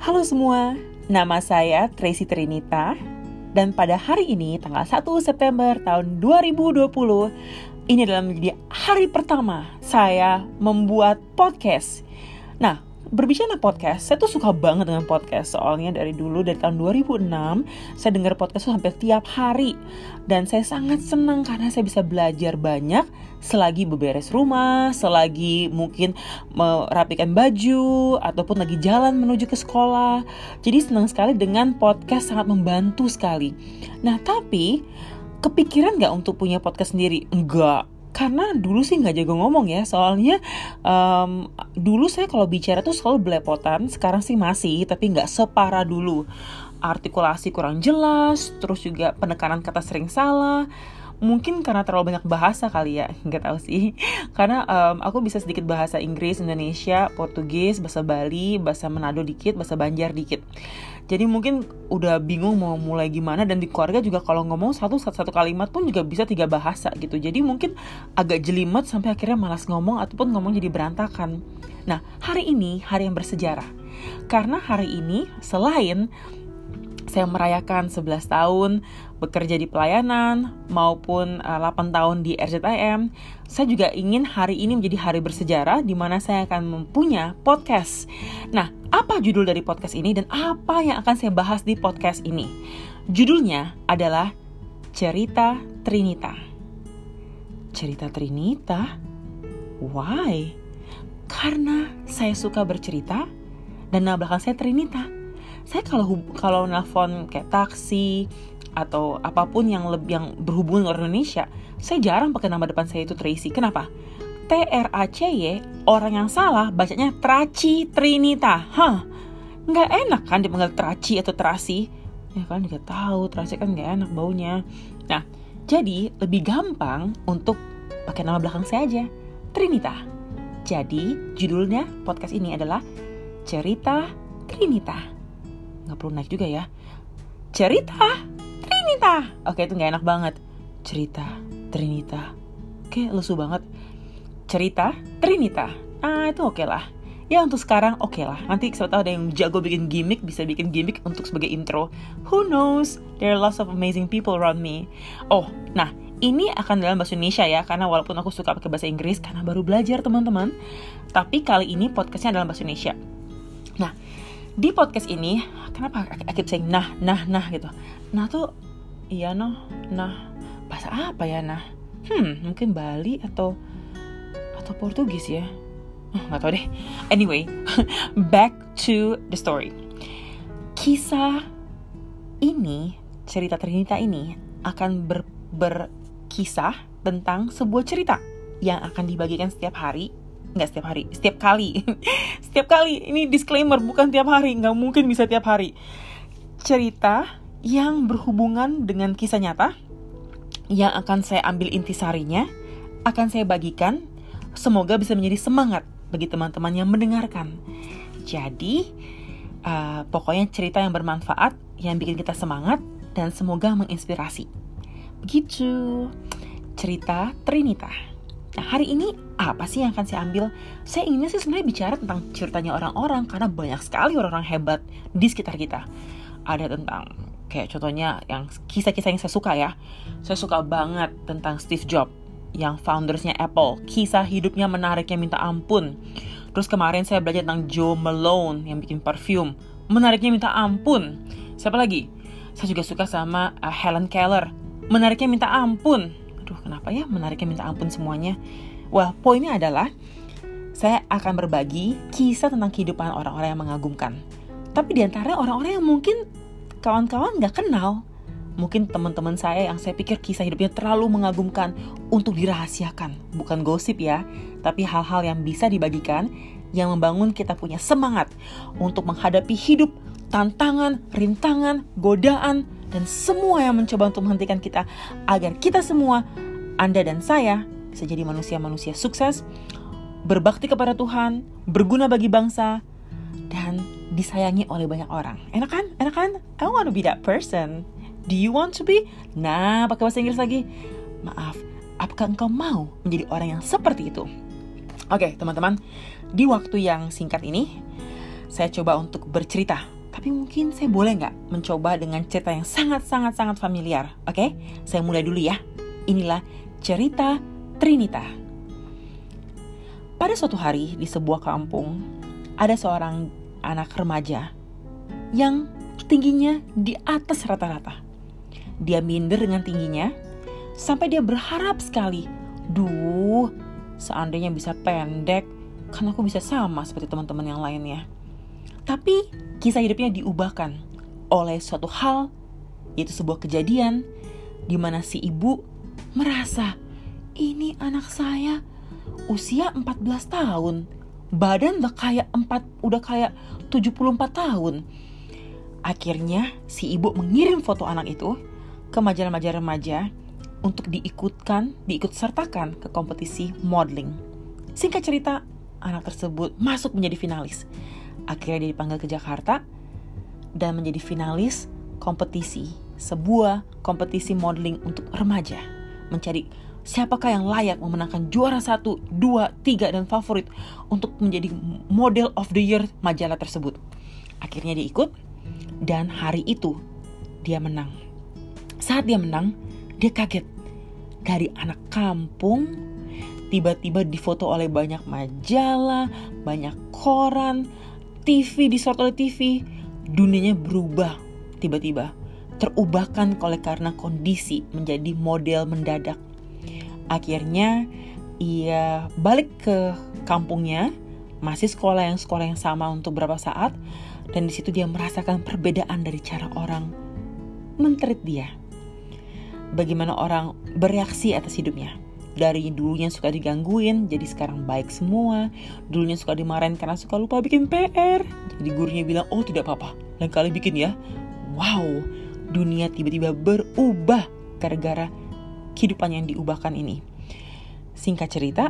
Halo semua, nama saya Tracy Trinita dan pada hari ini tanggal 1 September tahun 2020 ini adalah menjadi hari pertama saya membuat podcast. Nah, berbicara podcast, saya tuh suka banget dengan podcast soalnya dari dulu dari tahun 2006 saya dengar podcast tuh hampir tiap hari dan saya sangat senang karena saya bisa belajar banyak selagi beberes rumah, selagi mungkin merapikan baju ataupun lagi jalan menuju ke sekolah. Jadi senang sekali dengan podcast sangat membantu sekali. Nah, tapi kepikiran nggak untuk punya podcast sendiri? Enggak karena dulu sih nggak jago ngomong ya. Soalnya um, dulu saya kalau bicara tuh selalu belepotan. Sekarang sih masih tapi nggak separah dulu. Artikulasi kurang jelas terus juga penekanan kata sering salah. Mungkin karena terlalu banyak bahasa kali ya nggak tahu sih. Karena um, aku bisa sedikit bahasa Inggris Indonesia Portugis bahasa Bali bahasa Manado dikit bahasa Banjar dikit jadi mungkin udah bingung mau mulai gimana dan di keluarga juga kalau ngomong satu satu kalimat pun juga bisa tiga bahasa gitu. Jadi mungkin agak jelimet sampai akhirnya malas ngomong ataupun ngomong jadi berantakan. Nah hari ini hari yang bersejarah. Karena hari ini selain saya merayakan 11 tahun bekerja di pelayanan maupun uh, eh, 8 tahun di RZIM, saya juga ingin hari ini menjadi hari bersejarah di mana saya akan mempunyai podcast. Nah, apa judul dari podcast ini dan apa yang akan saya bahas di podcast ini? Judulnya adalah Cerita Trinita. Cerita Trinita? Why? Karena saya suka bercerita dan nama belakang saya Trinita saya kalau kalau nelfon kayak taksi atau apa pun yang lebih yang berhubungan dengan Indonesia, saya jarang pakai nama depan saya itu Tracy. Kenapa? T R A C Y orang yang salah bacanya Traci Trinita. Hah, nggak enak kan dipanggil Traci atau Trasi? Ya kan juga tahu Traci kan nggak enak baunya. Nah, jadi lebih gampang untuk pakai nama belakang saya aja, Trinita. Jadi judulnya podcast ini adalah Cerita Trinita nggak perlu naik juga ya. Cerita Trinita. Oke itu nggak enak banget. Cerita Trinita. Oke lesu banget. Cerita Trinita. Ah itu oke lah. Ya untuk sekarang oke okay lah. Nanti siapa tahu ada yang jago bikin gimmick bisa bikin gimmick untuk sebagai intro. Who knows? There are lots of amazing people around me. Oh nah ini akan dalam bahasa Indonesia ya karena walaupun aku suka pakai bahasa Inggris karena baru belajar teman-teman. Tapi kali ini podcastnya dalam bahasa Indonesia. Nah di podcast ini kenapa keep saying nah nah nah gitu? Nah tuh iya noh nah. Bahasa apa ya nah? Hmm mungkin Bali atau atau Portugis ya? Oh, nggak tahu deh. Anyway back to the story. Kisah ini cerita Trinita ini akan ber, berkisah tentang sebuah cerita yang akan dibagikan setiap hari nggak setiap hari. Setiap kali. Setiap kali. Ini disclaimer bukan tiap hari. Nggak mungkin bisa tiap hari. Cerita yang berhubungan dengan kisah nyata yang akan saya ambil intisarinya akan saya bagikan. Semoga bisa menjadi semangat bagi teman-teman yang mendengarkan. Jadi uh, pokoknya cerita yang bermanfaat yang bikin kita semangat dan semoga menginspirasi. Begitu. Cerita Trinita Nah, hari ini apa sih yang akan saya ambil? Saya inginnya sih sebenarnya bicara tentang ceritanya orang-orang karena banyak sekali orang-orang hebat di sekitar kita. Ada tentang kayak contohnya yang kisah-kisah yang saya suka ya. Saya suka banget tentang Steve Jobs yang foundersnya Apple. Kisah hidupnya menariknya minta ampun. Terus kemarin saya belajar tentang Joe Malone yang bikin parfum. Menariknya minta ampun. Siapa lagi? Saya juga suka sama uh, Helen Keller. Menariknya minta ampun aduh kenapa ya menariknya minta ampun semuanya. Well, poinnya adalah saya akan berbagi kisah tentang kehidupan orang-orang yang mengagumkan. Tapi di antara orang-orang yang mungkin kawan-kawan nggak kenal. Mungkin teman-teman saya yang saya pikir kisah hidupnya terlalu mengagumkan untuk dirahasiakan. Bukan gosip ya, tapi hal-hal yang bisa dibagikan yang membangun kita punya semangat untuk menghadapi hidup, tantangan, rintangan, godaan, dan semua yang mencoba untuk menghentikan kita agar kita semua, Anda dan saya, bisa jadi manusia-manusia sukses, berbakti kepada Tuhan, berguna bagi bangsa, dan disayangi oleh banyak orang. Enak kan? Enak kan? I want to be that person. Do you want to be? Nah, pakai bahasa Inggris lagi. Maaf, apakah engkau mau menjadi orang yang seperti itu? Oke, okay, teman-teman, di waktu yang singkat ini, saya coba untuk bercerita. Tapi mungkin saya boleh nggak mencoba dengan cerita yang sangat-sangat-sangat familiar. Oke, saya mulai dulu ya. Inilah cerita Trinita. Pada suatu hari di sebuah kampung, ada seorang anak remaja yang tingginya di atas rata-rata. Dia minder dengan tingginya sampai dia berharap sekali, "Duh, seandainya bisa pendek, kan aku bisa sama seperti teman-teman yang lainnya." Tapi kisah hidupnya diubahkan oleh suatu hal, yaitu sebuah kejadian di mana si ibu merasa ini anak saya usia 14 tahun. Badan udah kayak 4 udah kayak 74 tahun. Akhirnya si ibu mengirim foto anak itu ke majalah-majalah remaja untuk diikutkan, diikut sertakan ke kompetisi modeling. Singkat cerita, anak tersebut masuk menjadi finalis Akhirnya dia dipanggil ke Jakarta dan menjadi finalis kompetisi, sebuah kompetisi modeling untuk remaja. Mencari siapakah yang layak memenangkan juara satu, dua, tiga, dan favorit untuk menjadi model of the year majalah tersebut. Akhirnya dia ikut dan hari itu dia menang. Saat dia menang, dia kaget. Dari anak kampung, tiba-tiba difoto oleh banyak majalah, banyak koran, TV disorot oleh TV, dunianya berubah tiba-tiba. Terubahkan oleh karena kondisi menjadi model mendadak. Akhirnya ia balik ke kampungnya, masih sekolah yang sekolah yang sama untuk beberapa saat, dan di situ dia merasakan perbedaan dari cara orang mentreat dia. Bagaimana orang bereaksi atas hidupnya dari dulunya suka digangguin jadi sekarang baik semua. Dulunya suka dimarahin karena suka lupa bikin PR jadi gurunya bilang oh tidak apa-apa lain kali bikin ya. Wow dunia tiba-tiba berubah gara-gara kehidupan yang diubahkan ini. Singkat cerita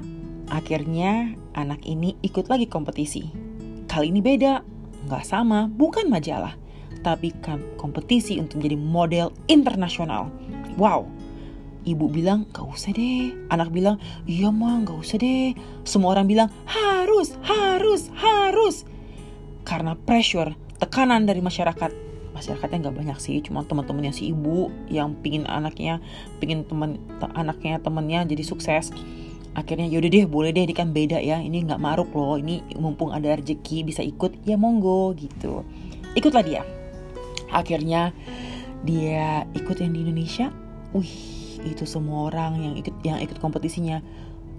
akhirnya anak ini ikut lagi kompetisi. Kali ini beda nggak sama bukan majalah tapi kompetisi untuk menjadi model internasional. Wow Ibu bilang, gak usah deh. Anak bilang, iya mah gak usah deh. Semua orang bilang, harus, harus, harus. Karena pressure, tekanan dari masyarakat. Masyarakatnya gak banyak sih, cuma teman-temannya si ibu yang pingin anaknya, pingin teman anaknya temennya jadi sukses. Akhirnya yaudah deh, boleh deh, ini kan beda ya. Ini gak maruk loh, ini mumpung ada rezeki bisa ikut, ya monggo gitu. Ikutlah dia. Akhirnya dia ikut yang di Indonesia. Wih, itu semua orang yang ikut yang ikut kompetisinya.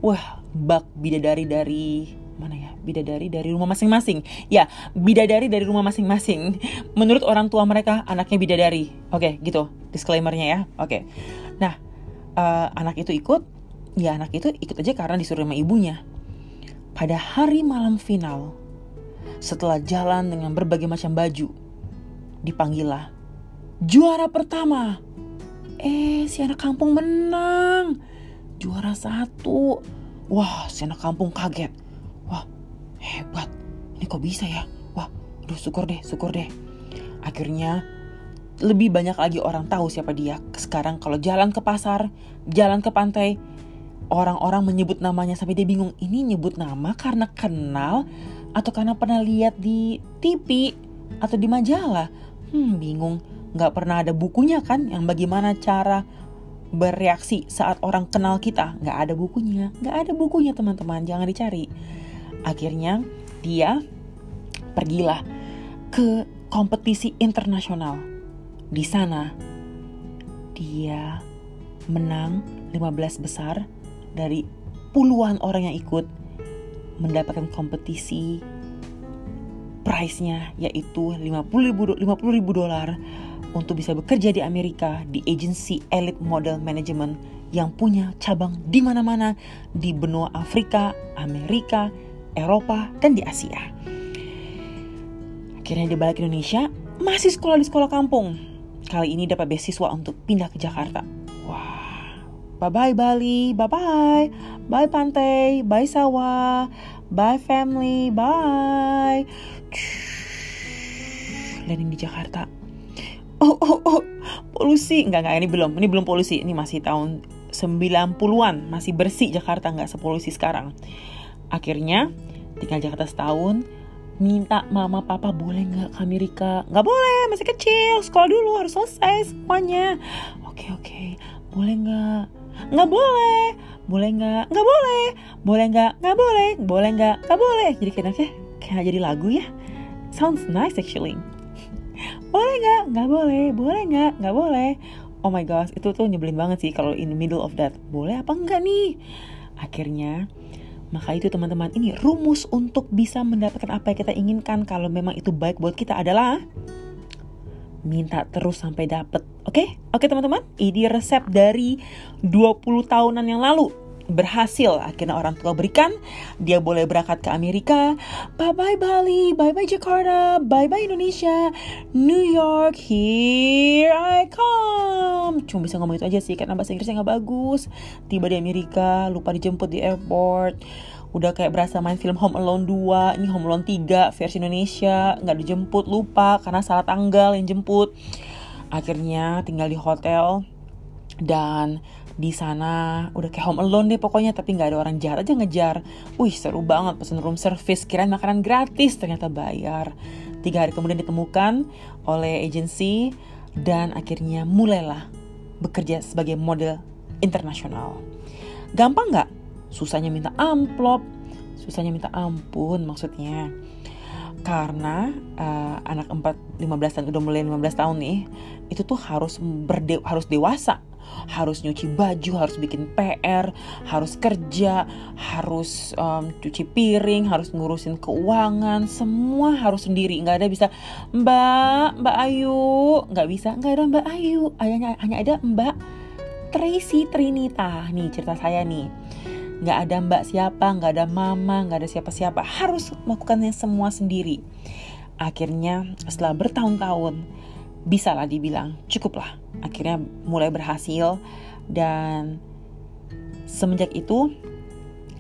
Wah bak bidadari dari mana ya? Bidadari dari rumah masing-masing. Ya bidadari dari rumah masing-masing. Menurut orang tua mereka anaknya bidadari. Oke okay, gitu. Disclaimernya ya. Oke. Okay. nah uh, anak itu ikut ya anak itu ikut aja karena disuruh sama ibunya. Pada hari malam final setelah jalan dengan berbagai macam baju dipanggillah juara pertama Eh, si anak kampung menang. Juara satu. Wah, si anak kampung kaget. Wah, hebat. Ini kok bisa ya? Wah, aduh syukur deh, syukur deh. Akhirnya lebih banyak lagi orang tahu siapa dia. Sekarang kalau jalan ke pasar, jalan ke pantai, orang-orang menyebut namanya sampai dia bingung. Ini nyebut nama karena kenal atau karena pernah lihat di TV atau di majalah. Hmm, bingung nggak pernah ada bukunya kan yang bagaimana cara bereaksi saat orang kenal kita. Nggak ada bukunya nggak ada bukunya teman-teman. Jangan dicari. Akhirnya dia pergilah ke kompetisi internasional. Di sana dia menang 15 besar dari puluhan orang yang ikut mendapatkan kompetisi price-nya yaitu 50 ribu, 50 ribu dolar untuk bisa bekerja di Amerika di agensi Elite Model Management yang punya cabang di mana-mana di benua Afrika, Amerika, Eropa, dan di Asia. Akhirnya dia balik ke Indonesia, masih sekolah di sekolah kampung. Kali ini dapat beasiswa untuk pindah ke Jakarta. Wah, bye-bye Bali, bye-bye, bye pantai, bye sawah, bye family, bye. Landing di Jakarta, oh oh oh. Polusi. Enggak enggak ini belum. Ini belum polusi. Ini masih tahun 90-an masih bersih Jakarta. Nggak sepolusi sekarang. Akhirnya tinggal Jakarta setahun minta mama papa boleh nggak ke Amerika? Nggak boleh. Masih kecil. Sekolah dulu. Harus selesai semuanya. Oke oke. Boleh nggak? Nggak boleh. Boleh nggak? Nggak boleh. Boleh nggak? Nggak boleh. Boleh nggak? Nggak boleh. Jadi kayaknya kayak jadi lagu ya. Sounds nice actually boleh nggak? Nggak boleh. Boleh nggak? Nggak boleh. Oh my gosh itu tuh nyebelin banget sih kalau in the middle of that. Boleh apa enggak nih? Akhirnya maka itu teman-teman ini rumus untuk bisa mendapatkan apa yang kita inginkan kalau memang itu baik buat kita adalah minta terus sampai dapet. Oke? Okay? Oke okay, teman-teman, ini resep dari 20 tahunan yang lalu berhasil. Akhirnya orang tua berikan dia boleh berangkat ke Amerika. Bye bye Bali. Bye bye Jakarta. Bye bye Indonesia. New York here I come. Cuma bisa ngomong itu aja sih karena bahasa Inggrisnya nggak bagus. Tiba di Amerika lupa dijemput di airport. Udah kayak berasa main film Home Alone 2 ini Home Alone 3 versi Indonesia. Nggak dijemput lupa karena salah tanggal yang jemput. Akhirnya tinggal di hotel. Dan di sana. Udah kayak home alone deh pokoknya tapi nggak ada orang jahat aja ngejar. Wih seru banget pesen room service kirain makanan gratis ternyata bayar. Tiga hari kemudian ditemukan oleh agensi dan akhirnya mulailah bekerja sebagai model internasional. Gampang nggak? Susahnya minta amplop susahnya minta ampun maksudnya. Karena uh, anak 4 15 tahun udah mulai 15 tahun nih itu tuh harus berde harus dewasa harus nyuci baju, harus bikin PR, harus kerja, harus um, cuci piring, harus ngurusin keuangan, semua harus sendiri. Nggak ada bisa Mbak, Mbak Ayu, nggak bisa, nggak ada Mbak Ayu, hanya hanya ada Mbak Tracy Trinita. Nih cerita saya nih. Nggak ada mbak siapa, nggak ada mama, nggak ada siapa-siapa. Harus melakukannya semua sendiri. Akhirnya setelah bertahun-tahun, bisa lah dibilang cukuplah akhirnya mulai berhasil dan semenjak itu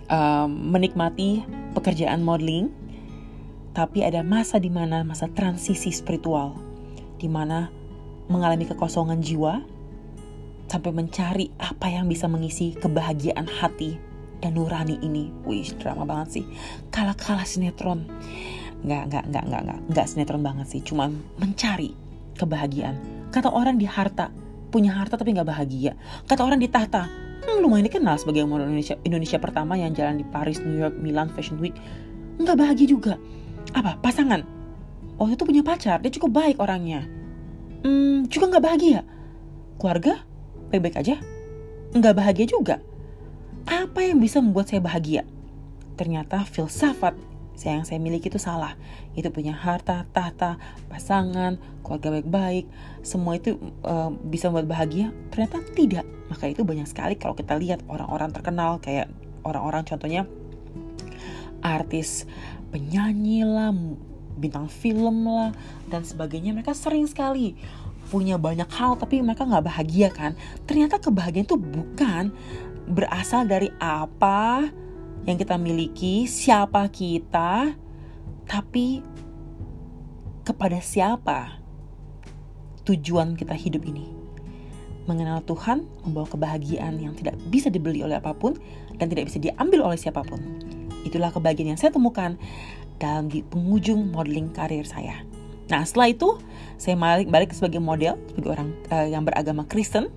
um, menikmati pekerjaan modeling tapi ada masa di mana masa transisi spiritual di mana mengalami kekosongan jiwa sampai mencari apa yang bisa mengisi kebahagiaan hati dan nurani ini. Wih, drama banget sih. Kalah-kalah sinetron. Nggak, nggak, nggak, nggak, nggak, nggak sinetron banget sih. Cuman mencari kebahagiaan. Kata orang di harta, punya harta tapi nggak bahagia. Kata orang di tahta, hmm, lumayan dikenal sebagai model Indonesia, Indonesia pertama yang jalan di Paris, New York, Milan Fashion Week. Nggak bahagia juga. Apa? Pasangan. Oh itu punya pacar, dia cukup baik orangnya. Hmm, juga nggak bahagia. Keluarga? Baik-baik aja? Nggak bahagia juga. Apa yang bisa membuat saya bahagia? Ternyata filsafat yang saya miliki itu salah. Itu punya harta, tahta, pasangan, keluarga baik-baik, semua itu uh, bisa membuat bahagia. Ternyata tidak. Maka itu banyak sekali kalau kita lihat orang-orang terkenal kayak orang-orang contohnya artis, penyanyi lah, bintang film lah dan sebagainya. Mereka sering sekali punya banyak hal tapi mereka nggak bahagia kan. Ternyata kebahagiaan itu bukan berasal dari apa yang kita miliki, siapa kita, tapi kepada siapa tujuan kita hidup ini. Mengenal Tuhan membawa kebahagiaan yang tidak bisa dibeli oleh apa pun dan tidak bisa diambil oleh siapa pun. Itulah kebahagiaan yang saya temukan dalam di penghujung modeling karir saya. Nah setelah itu saya balik, balik sebagai model, sebagai orang uh, yang beragama Kristen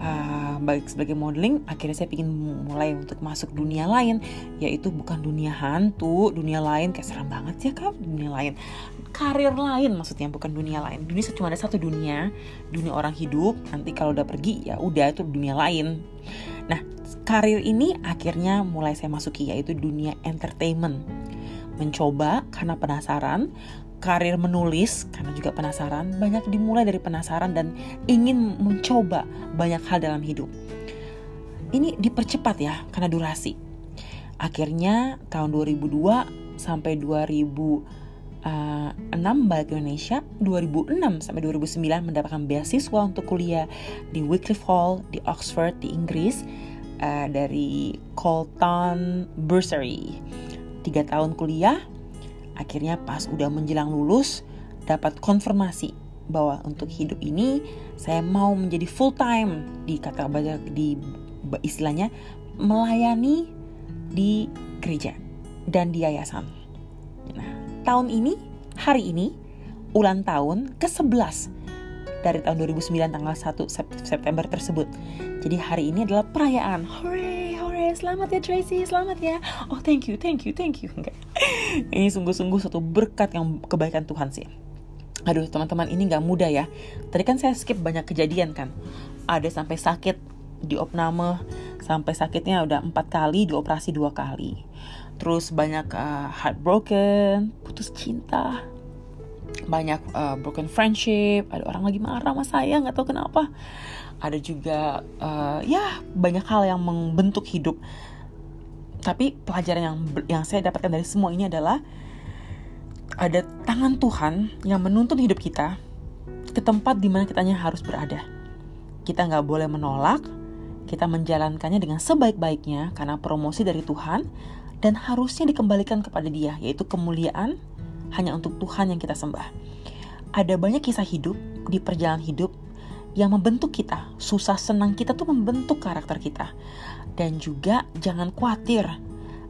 uh, baik sebagai modeling akhirnya saya ingin mulai untuk masuk dunia lain yaitu bukan dunia hantu dunia lain. Kayak serem banget ya kak dunia lain. Karir lain maksudnya bukan dunia lain. Dunia cuma ada satu dunia dunia orang hidup. Nanti kalau udah pergi ya udah itu dunia lain. Nah karir ini akhirnya mulai saya masuki yaitu dunia entertainment. Mencoba karena penasaran karir menulis karena juga penasaran, banyak dimulai dari penasaran dan ingin mencoba banyak hal dalam hidup. Ini dipercepat ya karena durasi. Akhirnya tahun 2002 sampai 2006 balik Indonesia, 2006 sampai 2009 mendapatkan beasiswa untuk kuliah di Wycliffe Hall di Oxford di Inggris uh, dari Colton Bursary. Tiga tahun kuliah Akhirnya pas udah menjelang lulus, dapat konfirmasi bahwa untuk hidup ini saya mau menjadi full time di kata di istilahnya melayani di gereja dan di yayasan. Nah, tahun ini, hari ini, ulang tahun ke-11 dari tahun 2009 tanggal 1 September tersebut. Jadi hari ini adalah perayaan. Hooray, selamat ya Tracy, selamat ya. Oh thank you, thank you, thank you. Enggak. Ini sungguh-sungguh satu berkat yang kebaikan Tuhan sih. Aduh teman-teman ini nggak mudah ya. Tadi kan saya skip banyak kejadian kan. Ada sampai sakit di opname, sampai sakitnya udah empat kali, dioperasi dua kali. Terus banyak uh, heartbroken, putus cinta, banyak uh, broken friendship ada orang lagi marah sama saya nggak tahu kenapa ada juga uh, ya banyak hal yang membentuk hidup tapi pelajaran yang yang saya dapatkan dari semua ini adalah ada tangan Tuhan yang menuntun hidup kita ke tempat di mana kitanya harus berada kita nggak boleh menolak kita menjalankannya dengan sebaik-baiknya karena promosi dari Tuhan dan harusnya dikembalikan kepada dia yaitu kemuliaan hanya untuk Tuhan yang kita sembah. Ada banyak kisah hidup di perjalanan hidup yang membentuk kita. Susah senang kita tuh membentuk karakter kita. Dan juga jangan khawatir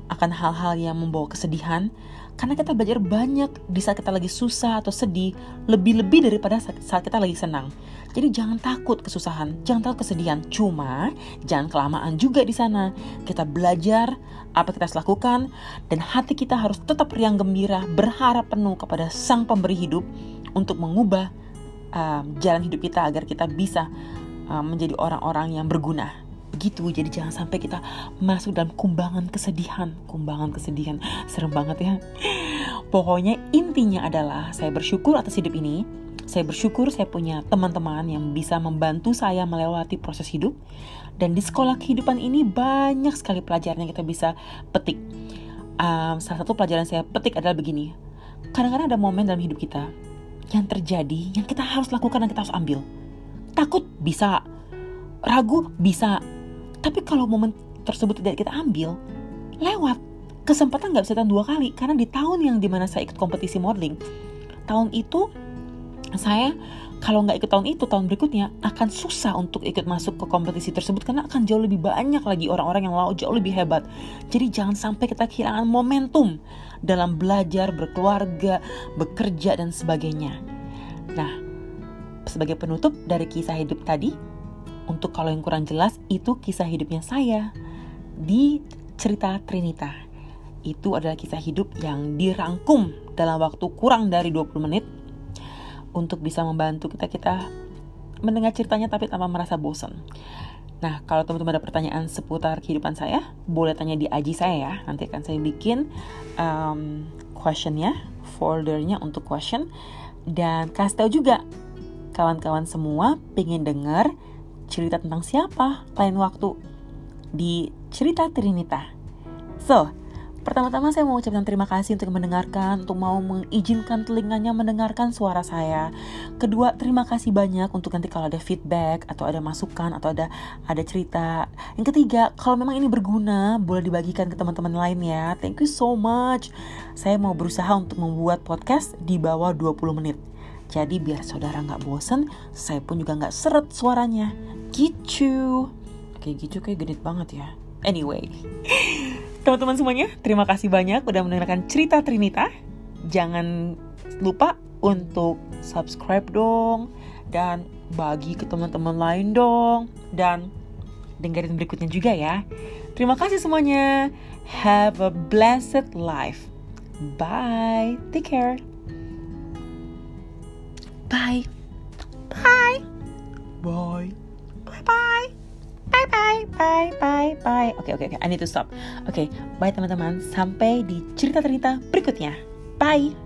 akan hal-hal yang membawa kesedihan karena kita belajar banyak di saat kita lagi susah atau sedih lebih-lebih daripada saat kita lagi senang. Jadi jangan takut kesusahan, jangan takut kesedihan. Cuma jangan kelamaan juga di sana. Kita belajar apa kita harus lakukan dan hati kita harus tetap riang gembira, berharap penuh kepada Sang Pemberi hidup untuk mengubah uh, jalan hidup kita agar kita bisa uh, menjadi orang-orang yang berguna gitu jadi jangan sampai kita masuk dalam kumbangan kesedihan kumbangan kesedihan serem banget ya pokoknya intinya adalah saya bersyukur atas hidup ini saya bersyukur saya punya teman-teman yang bisa membantu saya melewati proses hidup. Dan di sekolah kehidupan ini banyak sekali pelajaran yang kita bisa petik. Um, salah satu pelajaran saya petik adalah begini. Kadang-kadang ada momen dalam hidup kita yang terjadi, yang kita harus lakukan dan kita harus ambil. Takut bisa, ragu bisa. Tapi kalau momen tersebut tidak kita ambil, lewat. Kesempatan nggak bisa datang dua kali, karena di tahun yang di mana saya ikut kompetisi modeling, tahun itu saya kalau nggak ikut tahun itu tahun berikutnya akan susah untuk ikut masuk ke kompetisi tersebut karena akan jauh lebih banyak lagi orang-orang yang jauh lebih hebat jadi jangan sampai kita kehilangan momentum dalam belajar berkeluarga bekerja dan sebagainya. Nah sebagai penutup dari kisah hidup tadi untuk kalau yang kurang jelas itu kisah hidupnya saya di cerita Trinita. Itu adalah kisah hidup yang dirangkum dalam waktu kurang dari 20 menit. Untuk bisa membantu kita kita mendengar ceritanya tapi tanpa merasa bosan. Nah, kalau teman-teman ada pertanyaan seputar kehidupan saya, boleh tanya di IG saya ya. Nanti akan saya bikin um, questionnya, foldernya untuk question. Dan kasih tahu juga, kawan-kawan semua pengen dengar cerita tentang siapa lain waktu di cerita Trinita. So, Pertama-tama saya mau ucapkan terima kasih untuk mendengarkan, untuk mau mengizinkan telinganya mendengarkan suara saya. Kedua, terima kasih banyak untuk nanti kalau ada feedback atau ada masukan atau ada ada cerita. Yang ketiga, kalau memang ini berguna, boleh dibagikan ke teman-teman lain ya. Thank you so much. Saya mau berusaha untuk membuat podcast di bawah 20 menit. Jadi biar saudara nggak bosen, saya pun juga nggak seret suaranya. Gitu. Kayak gitu kayak genit banget ya. Anyway. Teman-teman semuanya, terima kasih banyak udah mendengarkan cerita Trinita. Jangan lupa untuk subscribe dong dan bagi ke teman-teman lain dong dan dengerin berikutnya juga ya. Terima kasih semuanya. Have a blessed life. Bye. Take care. Bye bye bye. Oke okay, oke okay, oke. Okay. I need to stop. Oke okay, bye teman-teman. Sampai di cerita cerita berikutnya. Bye